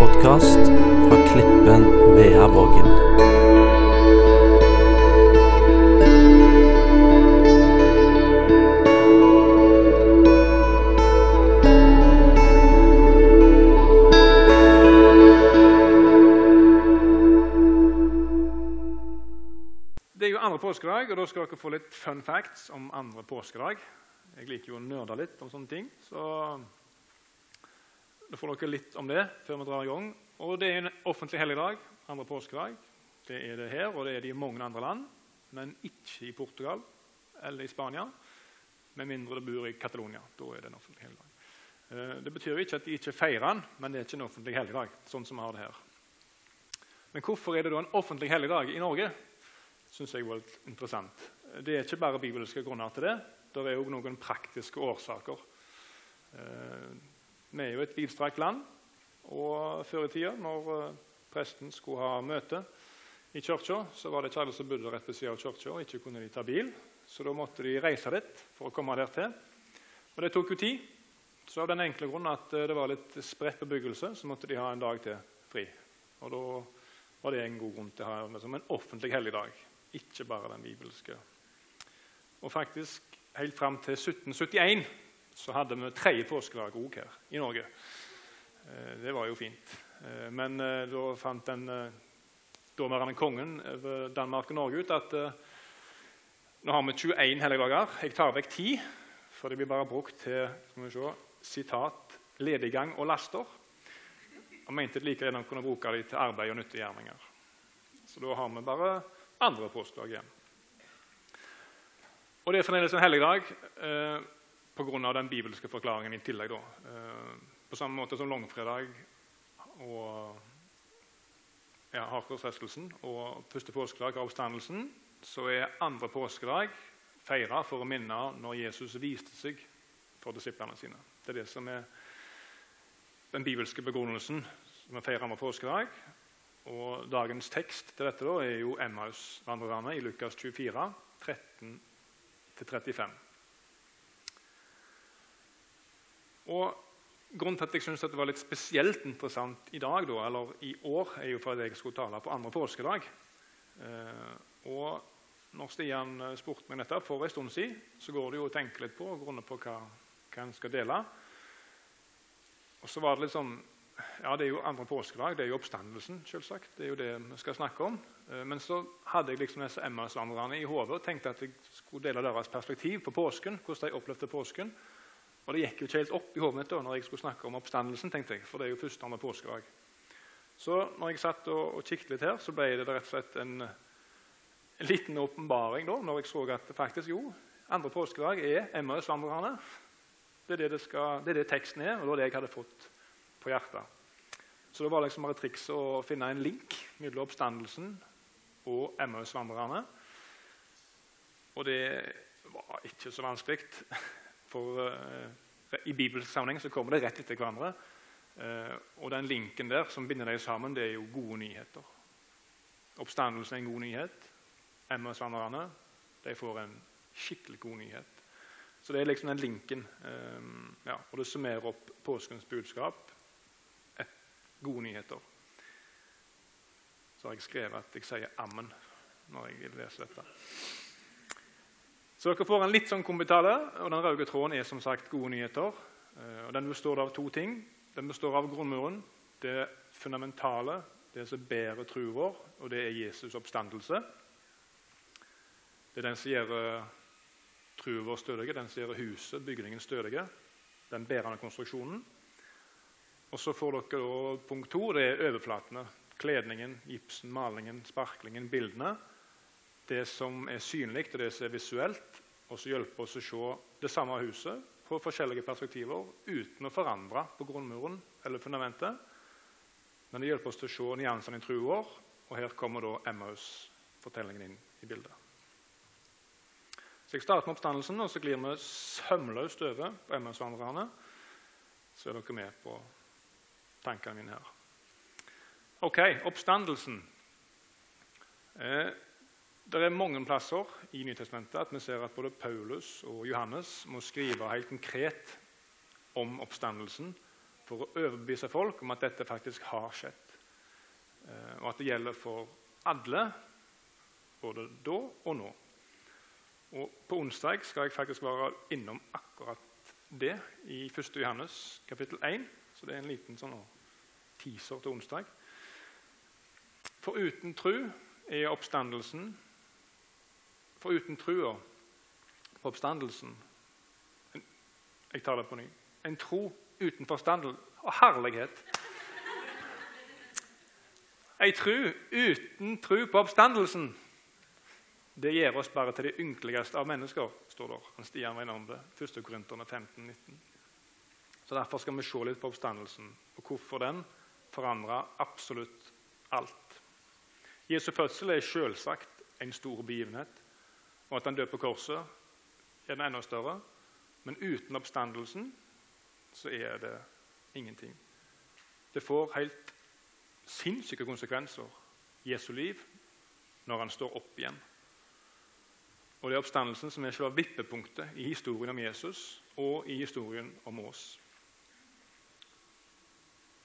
podkast fra Klippen Veavågen. Det er jo andre påskedag, og da skal dere få litt fun facts om andre påskedag. Jeg liker jo å nerde litt om sånne ting, så da får dere litt om det før vi drar i gang. Og Det er en offentlig helligdag, andre påskedag. Det er det her, og det er det i mange andre land, men ikke i Portugal eller i Spania. Med mindre du bor i Catalonia. Da er det en offentlig helligdag. Eh, Det betyr ikke at de ikke feirer den, men det er ikke en offentlig helligdag. sånn som vi har det her. Men hvorfor er det da en offentlig helligdag i Norge? synes jeg var litt interessant. Det er ikke bare bibelske grunner til det. Det er òg noen praktiske årsaker. Vi er jo et vidstrakt land, og før i tida, når eh, presten skulle ha møte i kirka, så var det ikke alle som bodde rett ved siden av kirka, og ikke kunne de ta bil. Så da måtte de reise dit for å komme der til. Og det tok jo tid. Så av den enkle grunn at eh, det var litt spredt bebyggelse, så måtte de ha en dag til fri. Og da var det en god grunn til å ha det som en offentlig helligdag ikke bare den bibelske. Og faktisk Helt fram til 1771 så hadde vi tredje påskedag òg her i Norge. Eh, Det var jo fint. Eh, Men eh, da fant den daværende kongen over Danmark og Norge ut at nå har vi 21 helligdager. Jeg tar vekk 10, for det blir bare brukt til skal vi se, sitat, lediggang og laster. Han mente at like gjerne kunne bruke dem til arbeid og nyttegjerninger. Så da har vi bare andre påskedag igjen. Og det er fremdeles en helligdag pga. den bibelske forklaringen i tillegg. Da. Eh, på samme måte som langfredag og ja, Hakersrestelsen og første påskedag av oppstandelsen, så er andre påskedag feira for å minne når Jesus viste seg for disiplene sine. Det er det som er den bibelske begrunnelsen som vi feirer andre påskedag. Og Dagens tekst til dette da, er jo Emmaus-vandrerne i Lukas 24, 13-35. Og Grunnen til at jeg synes det var litt spesielt interessant i dag, da, eller i år, er jo fordi jeg skulle tale på andre påskedag. Eh, og når Stian spurte meg dette for en stund siden, så går det jo å tenke litt på grunnet på hva, hva en skal dele. Og så var det litt sånn ja, Det er jo andre påskedag, det er jo oppstandelsen. selvsagt. Det er jo det vi skal snakke om. Eh, Men så hadde jeg liksom disse Emmaus-vandrerne i hodet og tenkte at jeg skulle dele deres perspektiv på påsken. hvordan de opplevde påsken. Og det gikk jo ikke helt opp i hodet mitt da når jeg skulle snakke om oppstandelsen. tenkte jeg, for det er jo første andre påskedag. Så når jeg satt og, og kikket litt her, så ble det rett og slett en, en liten åpenbaring da, når jeg så at faktisk jo, andre påskedag er Emmaus-vandrerne. Det, er det, det, det er det teksten er, og det var det jeg hadde fått på hjertet. Så det var liksom bare triks å finne en link mellom oppstandelsen og Emmaus-vandrerne. Og det var ikke så vanskelig, for uh, i bibelsammenheng så kommer det rett etter hverandre. Uh, og den linken der som binder dem sammen, det er jo gode nyheter. Oppstandelsen er en god nyhet. Emmaus-vandrerne de får en skikkelig god nyhet. Så det er liksom den linken. Um, ja, og det summerer opp påskens budskap gode nyheter. Så har jeg skrevet at jeg sier 'ammen' når jeg leser dette. Så dere får en litt sånn kombitale, og den røde tråden er som sagt gode nyheter. Eh, og Den består av to ting. Den består av grunnmuren, det fundamentale, det som bærer troen vår, og det er Jesus' oppstandelse. Det er den som gjør troen vår stødig, den som gjør huset, bygningen, stødige. Den bærende konstruksjonen. Og så får dere punkt to, det er overflatene. Kledningen, gipsen, malingen, sparklingen, bildene. Det som er synlig, og det som er visuelt. Og så hjelper oss å se det samme huset på forskjellige perspektiver uten å forandre på grunnmuren eller fundamentet. Men det hjelper oss til å se nyansene i troen vår, og her kommer da Emmaus-fortellingen inn i bildet. Så Jeg starter med oppstandelsen, og så glir vi sømløst over på Emmaus-vandrerne. Så er dere med på tankene mine her. Ok, oppstandelsen. Eh, det er mange plasser i Nytestamentet at vi ser at både Paulus og Johannes må skrive helt konkret om oppstandelsen for å overbevise folk om at dette faktisk har skjedd. Eh, og at det gjelder for alle, både da og nå. Og På onsdag skal jeg faktisk være innom akkurat det i 1. Johannes kapittel 1. Så det er en liten sånn teaser til onsdag. For uten tru er oppstandelsen For uten trua på oppstandelsen Jeg tar det på ny. En tro uten forstandel og herlighet. Ei tru uten tru på oppstandelsen det gjør oss bare til de ynkeligste av mennesker, står det. Han Stian var innom det. 1. Korinterne 15, 19. Så Derfor skal vi se litt på oppstandelsen og hvorfor den forandrer absolutt alt. Jesu fødsel er selvsagt en stor begivenhet, og at han dør på korset, er den enda større. Men uten oppstandelsen så er det ingenting. Det får helt sinnssyke konsekvenser, Jesu liv, når han står opp igjen. Og det er oppstandelsen som er selve vippepunktet i historien om Jesus og i historien om oss.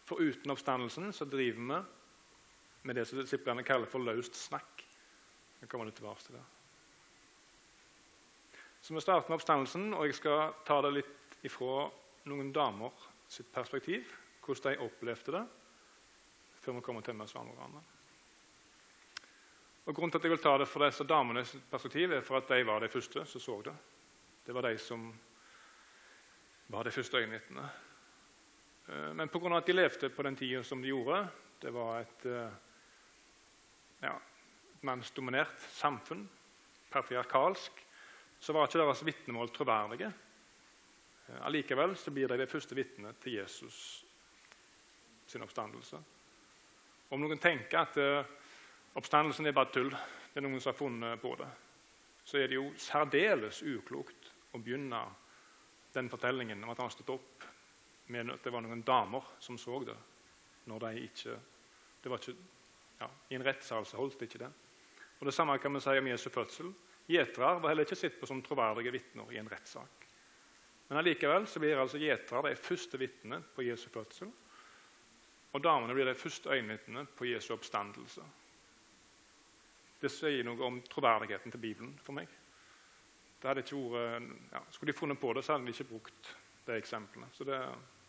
For uten oppstandelsen så driver vi med det som disiplene kaller for løst snakk. Jeg kommer litt tilbake til det. Så Vi starter med oppstandelsen, og jeg skal ta det litt ifra noen damer sitt perspektiv. Hvordan de opplevde det, før vi kommer til hverandre. Og Grunnen til at jeg vil ta det fra disse damenes perspektiv, er for at de var de første som så det. Det var de som var de første øyenvitnene. Eh, men pga. at de levde på den tida som de gjorde, det var et, eh, ja, mannsdominert samfunn, patriarkalsk, så var ikke deres vitnemål troverdige. Eh, allikevel så blir de det første vitnet til Jesus sin oppstandelse. Om noen tenker at Oppstandelsen er bare tull. Det er noen som har funnet på det. Så er det jo særdeles uklokt å begynne den fortellingen om at han stått opp med at det var noen damer som så det. når de ikke, det var ikke ja, I en rettssal så holdt det ikke det. Og Det samme kan vi si om Jesu fødsel. Gjetere var heller ikke sett på som troverdige vitner i en rettssak. Men allikevel så blir altså gjetere de første vitnene på Jesu fødsel. Og damene blir de første øyenvitnene på Jesu oppstandelse. Det sier noe om troverdigheten til Bibelen for meg. Det hadde ikke vært, ja, skulle de funnet på det, så hadde de ikke brukt de eksemplene. Så det,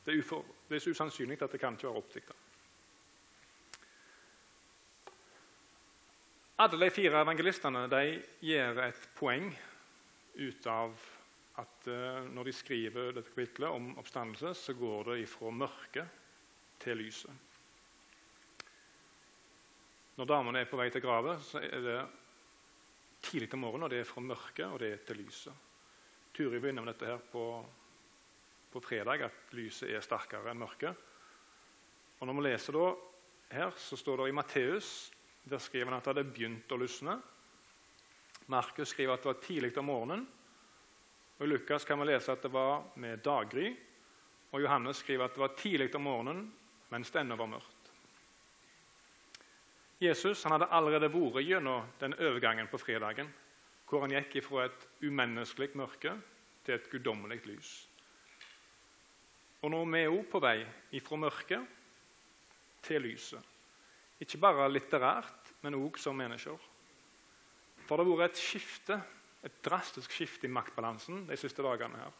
det, er, ufor, det er så usannsynlig at det kan ikke være oppdikta. Alle de fire evangelistene de gjør et poeng ut av at uh, når de skriver dette kapitlet om oppstandelse, så går det ifra mørket til lyset. Når damene er på vei til grave, så er det tidlig om morgenen, og det er fra mørket og det er til lyset. Turi var innom dette her på, på, fredag, at lyset er sterkere enn mørket. Og Når vi leser da, her, så står det i Matteus der skriver han at det hadde begynt å lysne. Markus skriver at det var tidlig om morgenen. Og Lukas kan vi lese at det var med daggry. Og Johannes skriver at det var tidlig om morgenen mens det ennå var mørkt. Jesus hadde allerede vært gjennom den overgangen på fredagen, hvor han gikk fra et umenneskelig mørke til et guddommelig lys. Og nå er vi òg på vei fra mørket til lyset. Ikke bare litterært, men òg som mennesker. For det har vært et skifte, et drastisk skifte i maktbalansen de siste dagene. her.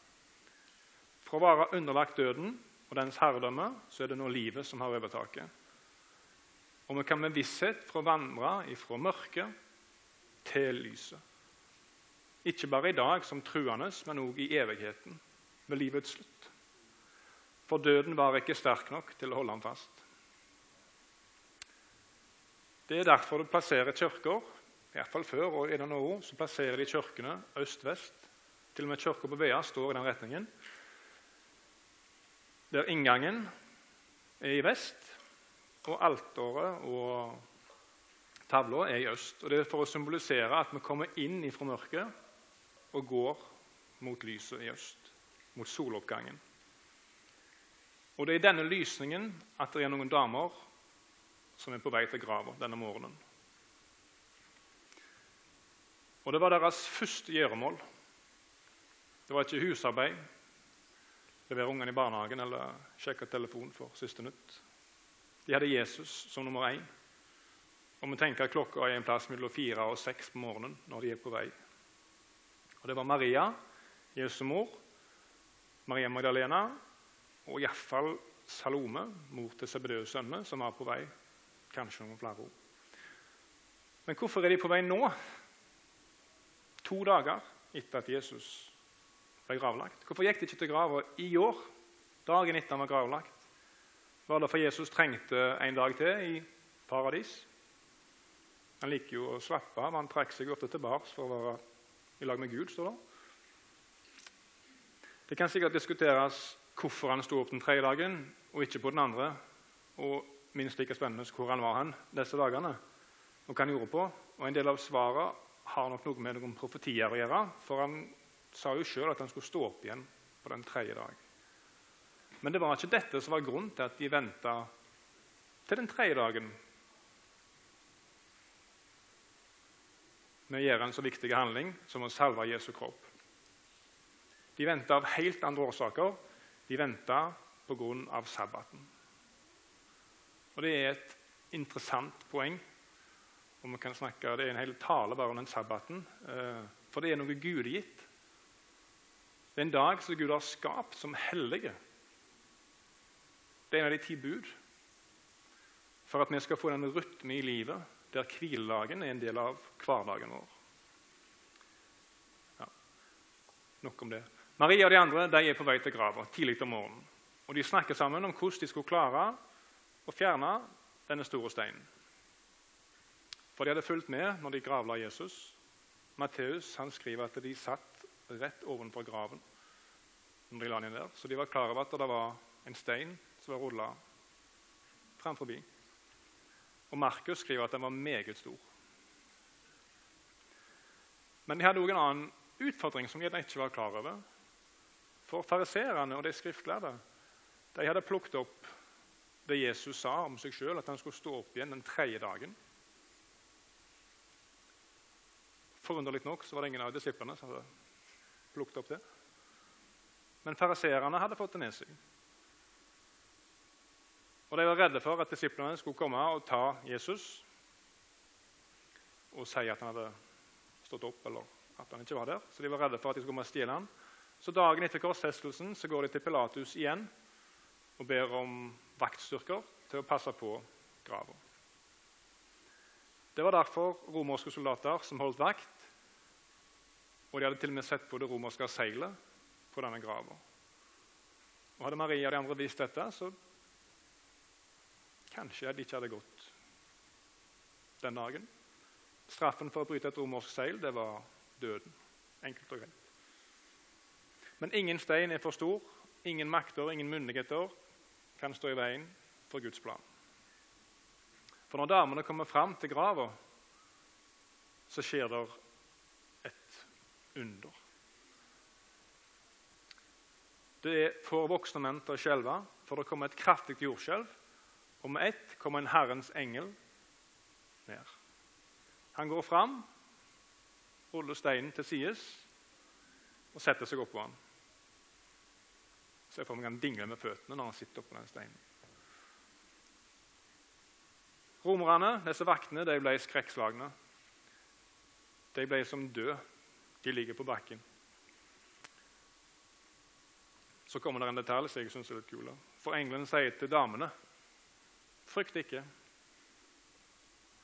Fra å være underlagt døden og dens herredømme, så er det nå livet som har overtaket. Og vi kan med visshet få vandre fra mørket til lyset. Ikke bare i dag som truende, men òg i evigheten, ved livets slutt. For døden var ikke sterk nok til å holde ham fast. Det er derfor du plasserer kirker, iallfall før og i denne år, så plasserer de kirkene øst-vest. Til og med kirka på Vea står i den retningen. Der inngangen er i vest, og alteret og tavla er i øst. Og Det er for å symbolisere at vi kommer inn fra mørket og går mot lyset i øst, mot soloppgangen. Og Det er i denne lysningen at det er noen damer som er på vei til grava denne morgenen. Og Det var deres første gjøremål. Det var ikke husarbeid. levere ungene i barnehagen eller sjekke telefon for siste nytt. De hadde Jesus som nummer én. Og vi tenker at klokka er en plass mellom fire og seks på morgenen når de er på vei. Og Det var Maria, Jesu mor, Maria Magdalena og iallfall Salome, mor til Sebedeus' sønner, som var på vei. Kanskje noen flere ord. Men hvorfor er de på vei nå? To dager etter at Jesus ble gravlagt. Hvorfor gikk de ikke til grava i år, dagen etter han var gravlagt? Var det for Jesus trengte en dag til i paradis? Han liker jo å slappe av. Han trakk seg ofte tilbake for å være i lag med Gud. står det. Det kan sikkert diskuteres hvorfor han sto opp den tredje dagen og ikke på den andre. Og minst like spennende hvor han var han disse dagene, og hva han gjorde på. Og En del av svaret har nok noe med noen profetier å gjøre. For han sa jo sjøl at han skulle stå opp igjen på den tredje dag. Men det var ikke dette som var grunnen til at de venta til den tredje dagen med å gjøre en så viktig handling som å salve Jesu kropp. De venta av helt andre årsaker. De venta pga. sabbaten. Og Det er et interessant poeng. og vi kan snakke, Det er en hel tale bare om den sabbaten. Eh, for det er noe gudegitt. Det er en dag som Gud har skapt som hellige. Det er en av de ti bud. For at vi skal få den rytme i livet der hviledagen er en del av hverdagen vår. Ja, Nok om det. Maria og de andre de er på vei til grava tidlig om morgenen. Og De snakker sammen om hvordan de skulle klare å fjerne denne store steinen. For de hadde fulgt med når de gravla Jesus. Matteus skriver at de satt rett ovenfor graven. når de la den der. Så de var klar over at det var en stein som var rulla fram forbi. Og Markus skriver at den var meget stor. Men de hadde òg en annen utfordring som de ikke var klar over. For fariseerne og de skriftlærde de hadde plukket opp det Jesus sa om seg sjøl, at han skulle stå opp igjen den tredje dagen. Forunderlig nok så var det ingen av disiplene som hadde plukket opp det. Men fariseerne hadde fått det med seg. Og De var redde for at disiplene skulle komme og ta Jesus og si at han hadde stått opp, eller at han ikke var der. Så de var redde for at de skulle komme og stjele han. Så Dagen etter korsfestelsen så går de til Pilatus igjen og ber om vaktstyrker til å passe på grava. Det var derfor romerske soldater som holdt vakt. Og de hadde til og med sett på det romerske seilet på denne grava. Og Hadde Maria og de andre visst dette, så kanskje de ikke hadde gått den dagen. Straffen for å bryte et romersk seil det var døden. Enkelt og greit. Men ingen stein er for stor, ingen makter, ingen myndigheter kan stå i veien for Guds plan. For når damene kommer fram til grava, så skjer det et under. Det får voksne menn til å skjelve, for det kommer et kraftig jordskjelv. Og med ett kommer en Herrens engel ned. Han går fram, ruller steinen til sides og setter seg oppå den. Så jeg får meg han dingle med føttene når han sitter oppå den steinen. Romerne, disse vaktene, de ble skrekkslagne. De ble som døde. De ligger på bakken. Så kommer det en detalj som jeg syns er litt kul. For engelen sier til damene Frykt ikke.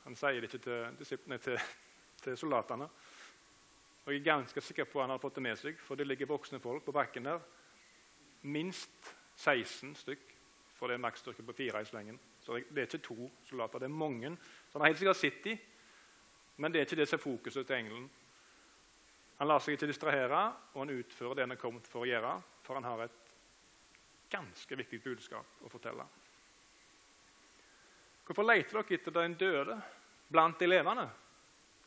Han sier det ikke til, til, til soldatene. Og Jeg er ganske sikker på at han har fått det med seg, for det ligger voksne folk på bakken der minst 16 stykk, for det er maksstyrke på fire i slengen. Så det er ikke to soldater, det er mange. Så han har helt sikkert sett dem, men det er ikke det som er fokuset til engelen. Han lar seg ikke distrahere, og han utfører det han er kommet for å gjøre, for han har et ganske viktig budskap å fortelle. Hvorfor leter dere etter den døde blant de levende?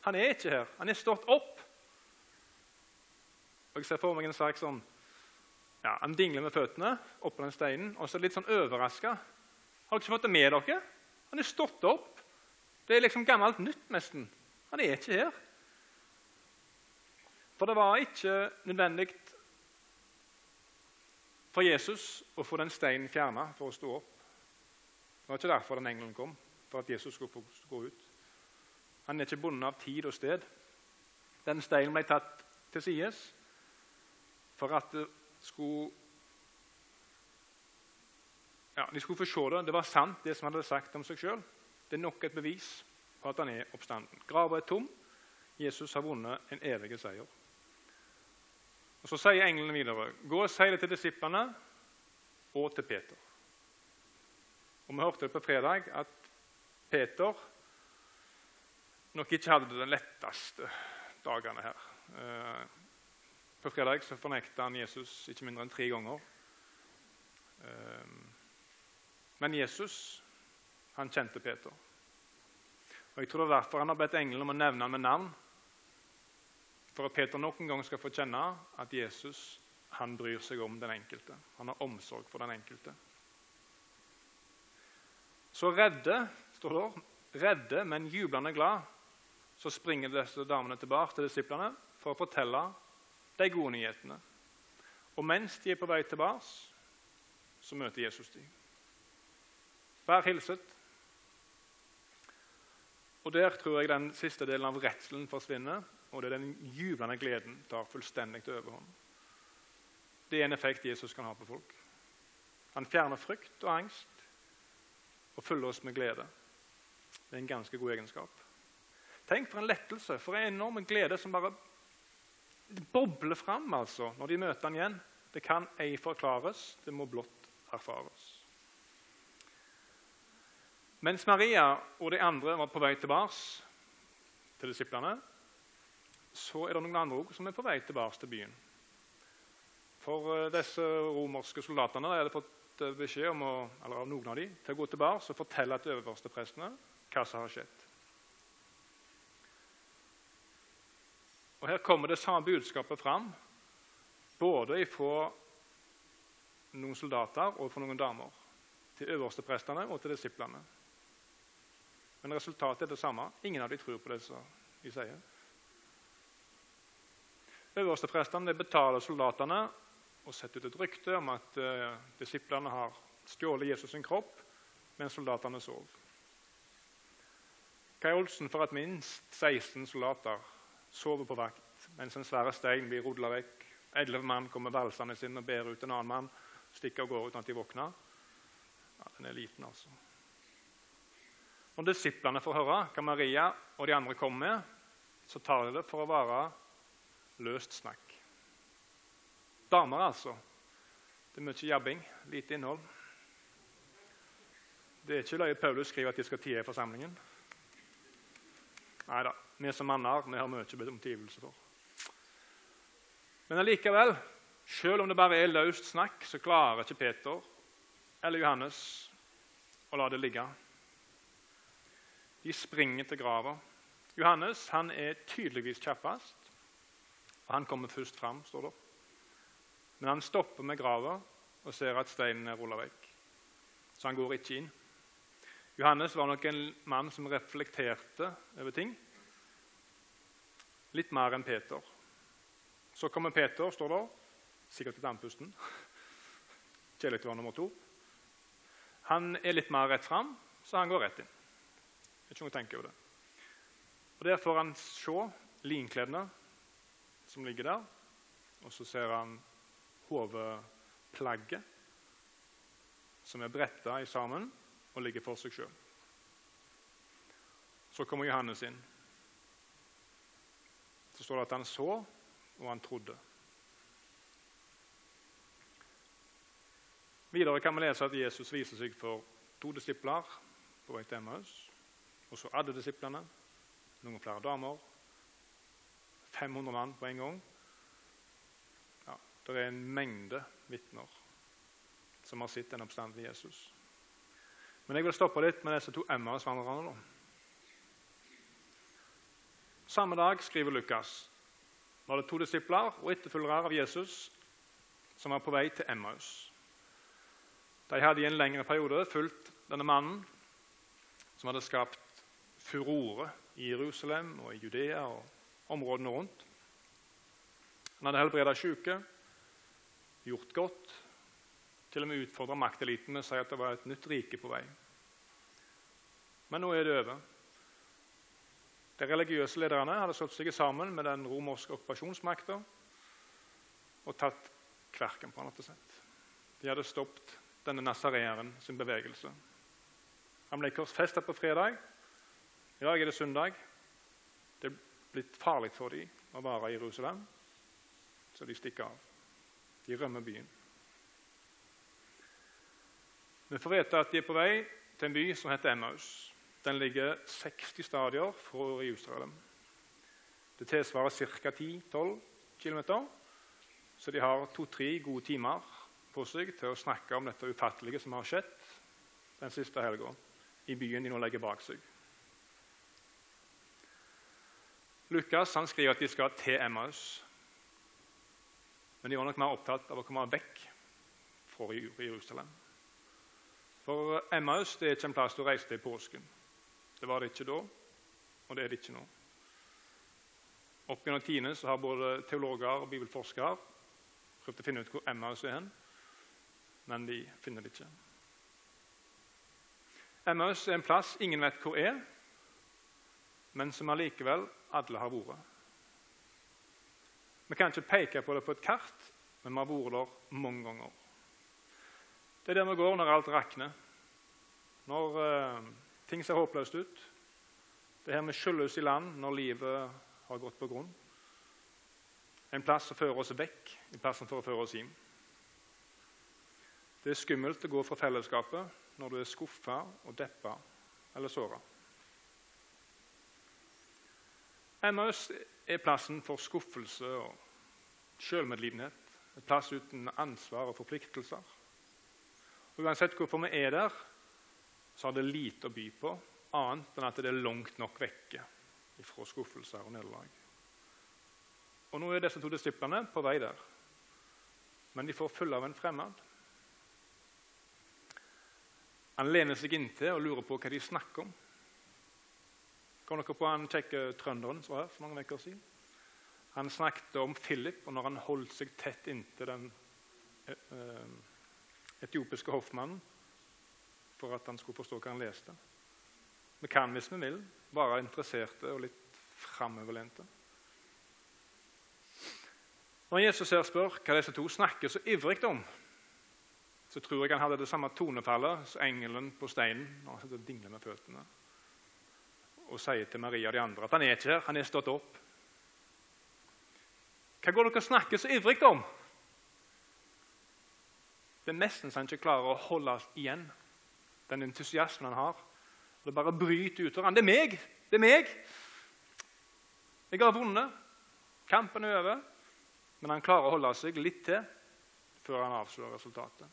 Han er ikke her. Han er stått opp. Og Jeg ser for meg en sak sånn ja, Han dingler med føttene oppå den steinen og så litt sånn overraska. Har dere ikke fått det med dere? Han er stått opp. Det er liksom gammelt nytt, nesten. Han er ikke her. For det var ikke nødvendig for Jesus å få den steinen fjerna for å stå opp. Det var ikke derfor den engelen kom, for at Jesus skulle få gå ut. Han er ikke bundet av tid og sted. Den steinen ble tatt til sides for at skulle ja, De skulle få se det. Det var sant, det som han hadde sagt om seg sjøl. Det er nok et bevis på at han er oppstanden. Grava er tom. Jesus har vunnet en evig seier. Og Så sier englene videre.: Gå og si det til disiplene og til Peter. Og Vi hørte det på fredag at Peter nok ikke hadde det den letteste dagene her. På fredag så fornekta han Jesus ikke mindre enn tre ganger. Eh, men Jesus han kjente Peter. Og Jeg tror det er derfor han har bedt engelen om å nevne ham med navn for at Peter nok en gang skal få kjenne at Jesus han bryr seg om den enkelte. Han har omsorg for den enkelte. Så redde, står det, redde, men jublende glad, så springer disse damene tilbake til disiplene for å fortelle de gode nyhetene. Og mens de er på vei tilbake, så møter Jesus dem. Vær hilset. Og Der tror jeg den siste delen av redselen forsvinner, og det er den jublende gleden tar fullstendig til overhånd. Det er en effekt Jesus kan ha på folk. Han fjerner frykt og angst og fyller oss med glede. Det er en ganske god egenskap. Tenk for en lettelse, for en enorm glede som bare bobler fram altså, når de møter han igjen. Det kan ei forklares, det må blott erfares. Mens Maria og de andre var på vei tilbake til disiplene, så er det noen andre som er på vei tilbake til byen. For uh, disse romerske soldatene hadde fått uh, beskjed om å, eller noen av dem, til å gå tilbake og fortelle til øversteprestene hva som har skjedd. Og Her kommer det samme budskapet fram, både fra noen soldater og fra noen damer. Til øversteprestene og til disiplene. Men resultatet er det samme. Ingen av dem tror på det som de sier. Øversteprestene betaler soldatene og setter ut et rykte om at uh, disiplene har stjålet Jesus' sin kropp mens soldatene sov. Kai Olsen får at minst 16 soldater sover på vakt mens en svære stein blir rodla vekk? Elleve mann kommer valsende inn og ber ut en annen mann, stikker av gårde uten at de våkner. Ja, Den er liten, altså. Når disiplene får høre hva Maria og de andre kommer med, så tar de det for å være løst snakk. Damer, altså. Det er mye jabbing, lite innhold. Det er ikke løye Paulus skriver at de skal tie i forsamlingen. Nei da, vi som manner vi har mye omgivelse for. Men allikevel, selv om det bare er løst snakk, så klarer ikke Peter eller Johannes å la det ligge. De springer til grava. Johannes han er tydeligvis kjappest. Og Han kommer først fram, står det. Men han stopper med grava og ser at steinen er rulla vekk. Så han går ikke inn. Johannes var nok en mann som reflekterte over ting. Litt mer enn Peter. Så kommer Peter, står der, Sikkert litt andpusten. Kjedelig å være nummer to. Han er litt mer rett fram, så han går rett inn. Ikke om jeg tenker over det. Og Der får han se linkledene som ligger der. Og så ser han hodeplagget som er bretta sammen og ligger for seg sjøl. Så kommer Johannes inn. Så står det at han så, og han trodde. Videre kan vi lese at Jesus viser seg for to disipler på vei til Emmaus. Og så alle disiplene, noen flere damer 500 mann på en gang. Ja, det er en mengde vitner som har sett den til Jesus. Men jeg vil stoppe litt med disse to Emmaus-vandrerne. Samme dag skriver Lukas var det to disipler og etterfølgere av Jesus som var på vei til Emmaus. De hadde i en lengre periode fulgt denne mannen som hadde skapt furore i Jerusalem og i Judea og områdene rundt. Han hadde helbreda syke, gjort godt, til og med utfordra makteliten med å si at det var et nytt rike på vei. Men nå er det over. De religiøse lederne hadde slått seg sammen med den romerske okkupasjonsmakta og tatt kverken på og slett. De hadde stoppet denne nasareeren sin bevegelse. Han ble korsfesta på fredag. I dag er det søndag. Det er blitt farlig for dem å være i Jerusalem, så de stikker av. De rømmer byen. Vi får vite at de er på vei til en by som heter Emmaus. Den ligger 60 stadier fra Jerusalem. Det tilsvarer ca. 10-12 km, så de har to-tre gode timer på seg til å snakke om dette ufattelige som har skjedd den siste helga i byen de nå legger bak seg. Lukas han skriver at de skal til Emmaus. Men de var nok mer opptatt av å komme vekk fra Jerusalem. For Emmaus det er ikke en plass du reiste til i påsken. Det var det ikke da, og det er det ikke nå. Opp gjennom tidene så har både teologer og bibelforskere prøvd å finne ut hvor Emmaus er hen, men de finner det ikke. Emmaus er en plass ingen vet hvor er, men som allikevel alle har vært. Vi kan ikke peke på det på et kart, men vi har vært der mange ganger. Det er der vi går når alt rakner, når uh, ting ser håpløst ut. Det er her vi skylles i land når livet har gått på grunn. En plass som fører oss vekk, en plass som fører oss hjem. Det er skummelt å gå fra fellesskapet når du er skuffa og deppa eller såra. Emmaus er plassen for skuffelse og sjølmedlidenhet. En plass uten ansvar og forpliktelser. Uansett hvorfor vi er der, så har det lite å by på, annet enn at det er langt nok vekke fra skuffelser og nederlag. Og Nå er disse to disiplene på vei der, men de får følge av en fremmed. Han lener seg inntil og lurer på hva de snakker om. Kom dere på han kjekke trønderen som var her for mange uker siden? Han snakket om Philip, og når han holdt seg tett inntil den eh, eh, etiopiske hoffmannen for at han skulle forstå hva han leste. Vi kan, hvis vi vil, være interesserte og litt framoverlente. Når Jesus her spør hva disse to snakker så ivrig om, så tror jeg han hadde det samme tonefallet som engelen på steinen når han dingler med føttene og sier til Maria og de andre at han er ikke her, han er stått opp. Hva går dere og snakker så ivrig om? Det er nesten så han ikke klarer å holde igjen den entusiasmen han har. Det bare bryter ut av ham. Det er meg! Det er meg! Jeg har vunnet. Kampen er over. Men han klarer å holde seg litt til før han avslører resultatet.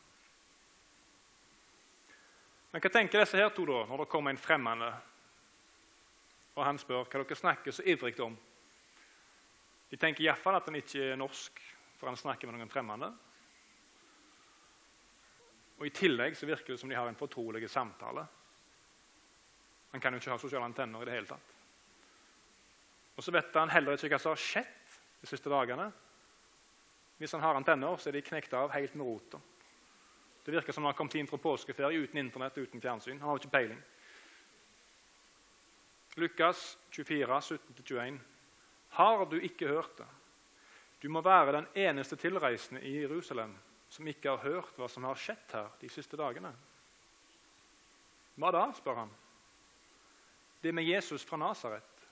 Men hva tenker disse her to da, når det kommer en fremmede og han spør hva dere snakker så ivrig om. De tenker iallfall at han ikke er norsk, for han snakker med noen fremmede. Og I tillegg så virker det som de har en fortrolig samtale. Han kan jo ikke ha sosiale antenner i det hele tatt. Og så vet han heller ikke hva som har skjedd de siste dagene. Hvis han har antenner, så er de knekt av helt med rota. Det virker som han har kommet inn fra påskeferie uten Internett uten fjernsyn. Han har ikke peiling. Lukas 24, 17-21. Har du ikke hørt det? Du må være den eneste tilreisende i Jerusalem som ikke har hørt hva som har skjedd her de siste dagene. Hva da? spør han. Det med Jesus fra Nasaret,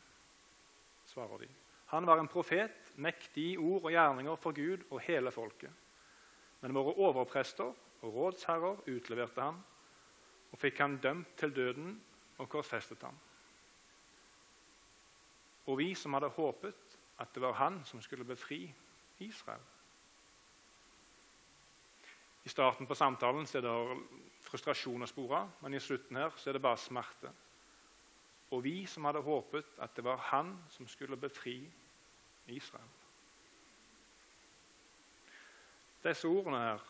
svarer de. Han var en profet, mektig i ord og gjerninger for Gud og hele folket. Men våre overprester og rådsherrer utleverte ham og fikk han dømt til døden og korsfestet ham. Og vi som hadde håpet at det var han som skulle befri Israel. I starten på samtalen er det frustrasjon å spore, men i slutten her er det bare smerte. Og vi som hadde håpet at det var han som skulle befri Israel. Disse ordene her,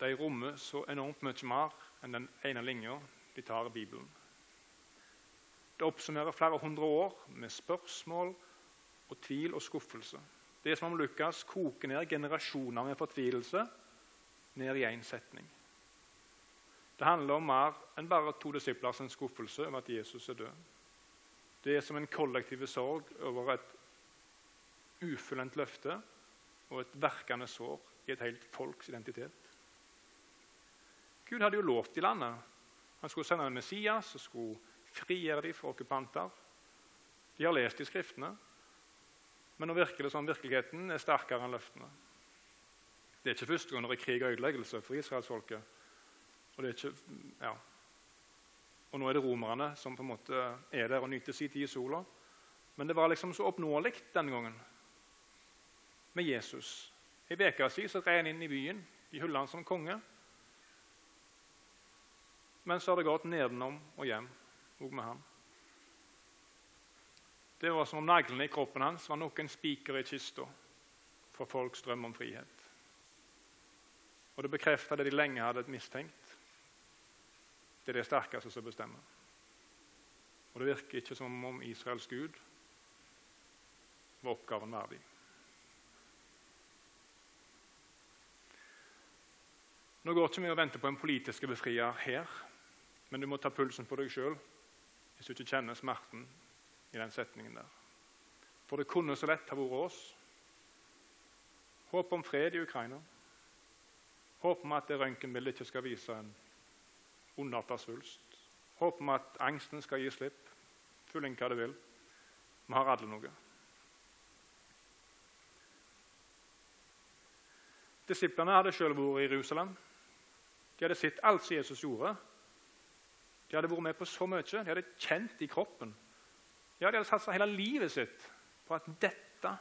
de rommer så enormt mye mer enn den ene linja de tar i Bibelen. Det oppsummerer flere hundre år med spørsmål og tvil og skuffelse. Det er som om Lukas koker ned generasjoner med fortvilelse ned i én setning. Det handler om mer enn bare to disiplers en skuffelse over at Jesus er død. Det er som en kollektiv sorg over et ufullendt løfte og et verkende sår i et helt folks identitet. Gud hadde jo lovt i landet. Han skulle sende en Messias og skulle frigjøre dem fra okkupanter. De har lest i Skriftene, men nå virker det som virkeligheten er sterkere enn løftene. Det er ikke første gang det er krig og ødeleggelse for israelsfolket. Og, ja. og nå er det romerne som på en måte er der og nyter sin tid i sola. Men det var liksom så oppnåelig denne gangen med Jesus. I uke siden red han inn i byen. De hylla han som konge. Men så har det gått nedenom og hjem òg med ham. Det var som om neglene i kroppen hans var nok en spiker i kista for folks drøm om frihet. Og det bekrefter det de lenge hadde mistenkt. Det er det sterkeste som bestemmer. Og det virker ikke som om Israels gud var oppgaven verdig. Nå går ikke vi å vente på en politisk befrier her, men du må ta pulsen på deg sjøl hvis du ikke kjenner smerten i den setningen der. For det kunne så lett ha vært oss. Håp om fred i Ukraina. Håp vi at det røntgenbildet ikke skal vise en ondarta svulst. Håper vi at angsten skal gi slipp. Fyll inn hva du vil. Vi har alle noe. Disiplene hadde selv vært i Jerusalem. De hadde sett alt som Jesus gjorde. De hadde vært med på så mye. De hadde kjent i kroppen. Ja, De hadde satsa hele livet sitt på at dette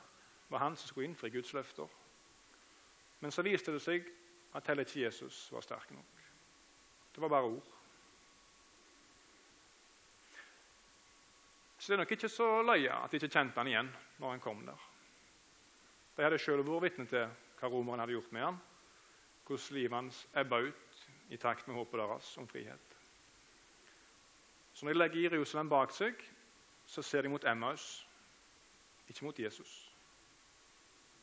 var han som skulle innfri Guds løfter. Men så viste det seg at heller ikke Jesus var sterk nok. Det var bare ord. Så det er nok ikke så løye at de ikke kjente han igjen når han kom der. De hadde selv vært vitne til hva romerne hadde gjort med ham, hvordan livet hans ebba ut i takt med håpet deres om frihet. Så når de legger Jerusalem bak seg, så ser de mot Emmaus, ikke mot Jesus.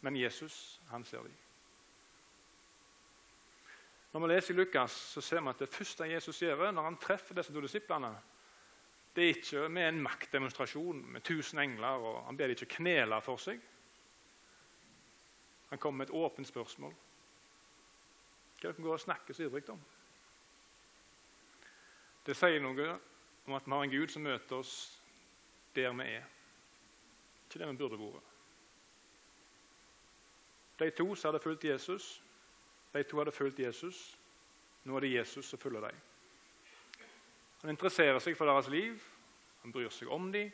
Men Jesus, han ser de. Når vi leser i Lukas, så ser vi at det første Jesus gjør når han treffer disse to disiplene, det er ikke med en maktdemonstrasjon med tusen engler, og han ber dem ikke knele for seg. Han kommer med et åpent spørsmål. Hva er dere går og snakker så ivrig om? Det sier noe om at vi har en Gud som møter oss der vi er. Ikke der vi burde vært. De to som hadde fulgt Jesus, de to hadde fulgt Jesus. Nå er det Jesus som følger dem. Han interesserer seg for deres liv, han bryr seg om dem.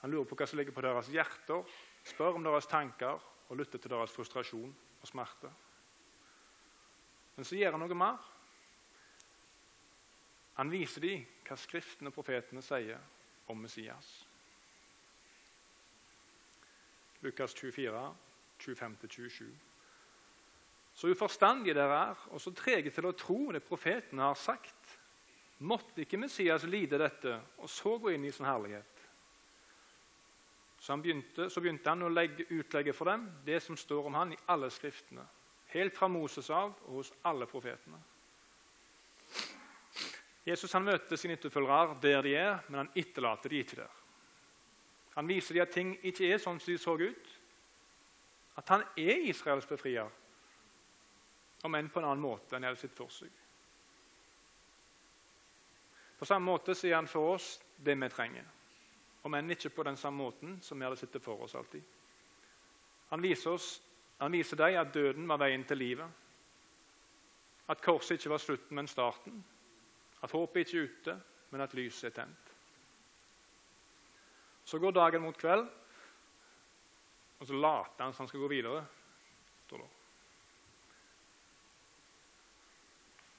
Han lurer på hva som ligger på deres hjerter, spør om deres tanker og lytter til deres frustrasjon og smerte. Men så gjør han noe mer. Han viser dem hva Skriftene og profetene sier om Messias. Lukas 24, 25-27. Så uforstandige dere er, og så trege til å tro det profetene har sagt. Måtte ikke Messias lide dette, og så gå inn i sin herlighet? Så, begynte, så begynte, han å legge, utlegge for dem det som står om han i alle skriftene, helt fra Moses av og hos alle profetene. Jesus han møter sine etterfølgere der de er, men han etterlater de ikke der. Han viser dem at ting ikke er sånn som de så ut. At han er Israels befrier, om enn på en annen måte enn de hadde sett for seg. På samme måte sier han for oss det vi trenger, om enn ikke på den samme måten som vi hadde sett det for oss alltid. Han viser, oss, han viser dem at døden var veien til livet, at korset ikke var slutten, men starten, at håpet ikke er ute, men at lyset er tent. Så går dagen mot kveld, og så later han som han skal gå videre.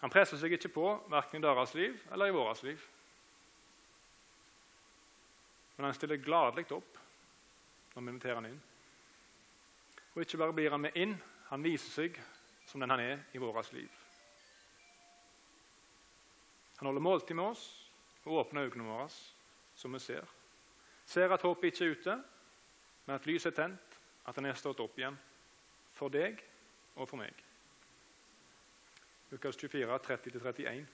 Han presser seg ikke på verken i deres liv eller i vårt liv. Men han stiller gladelig opp når vi inviterer han inn. Og ikke bare blir han med inn, han viser seg som den han er i vårt liv. Han holder måltid med oss og åpner øynene våre, som vi ser. Ser at håpet ikke er ute, men at lyset er tent, at han er stått opp igjen. For deg og for meg. Lukas 24, 30-31.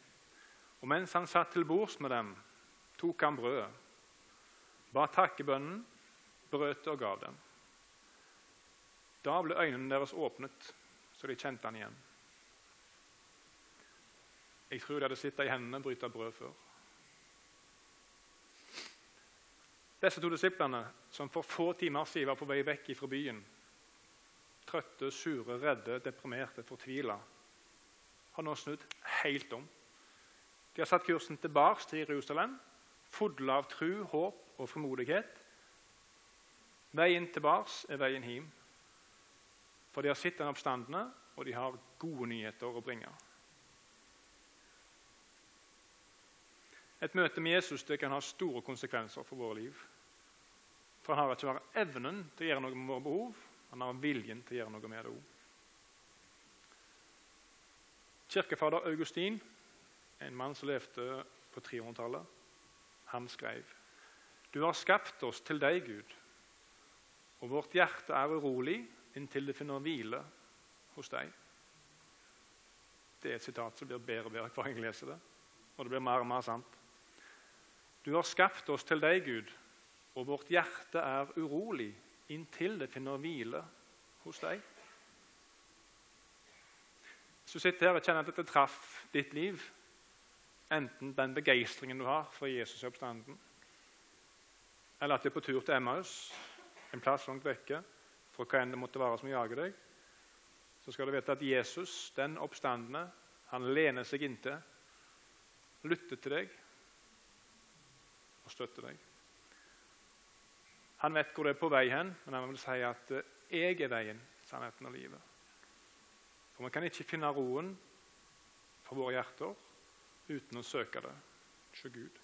Og mens han satt til bords med dem, tok han brødet, ba takkebønnen, brøt det og gav dem. Da ble øynene deres åpnet, så de kjente han igjen. Jeg tror de hadde sittet i hendene bryte brød før. Disse to disiplene, som for få timer siden var på vei vekk fra byen, trøtte, sure, redde, deprimerte, fortvila, har nå snudd helt om. De har satt kursen tilbake til Jerusalem, fulle av tru, håp og frimodighet. Veien tilbake er veien hjem. For de har sett den oppstandende, og de har gode nyheter å bringe. Et møte med Jesus det kan ha store konsekvenser for våre liv. For han har ikke bare evnen til å gjøre noe med våre behov, han har viljen til å gjøre noe med det òg. Kirkefader Augustin, en mann som levde på 300-tallet, han skrev Du har skapt oss til deg, Gud, og vårt hjerte er urolig inntil det finner hvile hos deg. Det er et sitat som blir bedre og bedre hver gang jeg leser det. Og det blir mer og mer sant. Du har skapt oss til deg, Gud, og vårt hjerte er urolig inntil det finner hvile hos deg. Hvis du sitter her og kjenner at dette traff ditt liv, enten den begeistringen du har for Jesus i oppstanden, eller at du er på tur til Emmaus, en plass langt vekke, for hva enn det måtte være som jager deg, så skal du vite at Jesus, den oppstandende, han lener seg inntil, lytter til deg og støtter deg. Han vet hvor det er på vei hen, men han vil si at eh, 'jeg er veien, sannheten og livet'. For Vi kan ikke finne roen for våre hjerter uten å søke det hos Gud.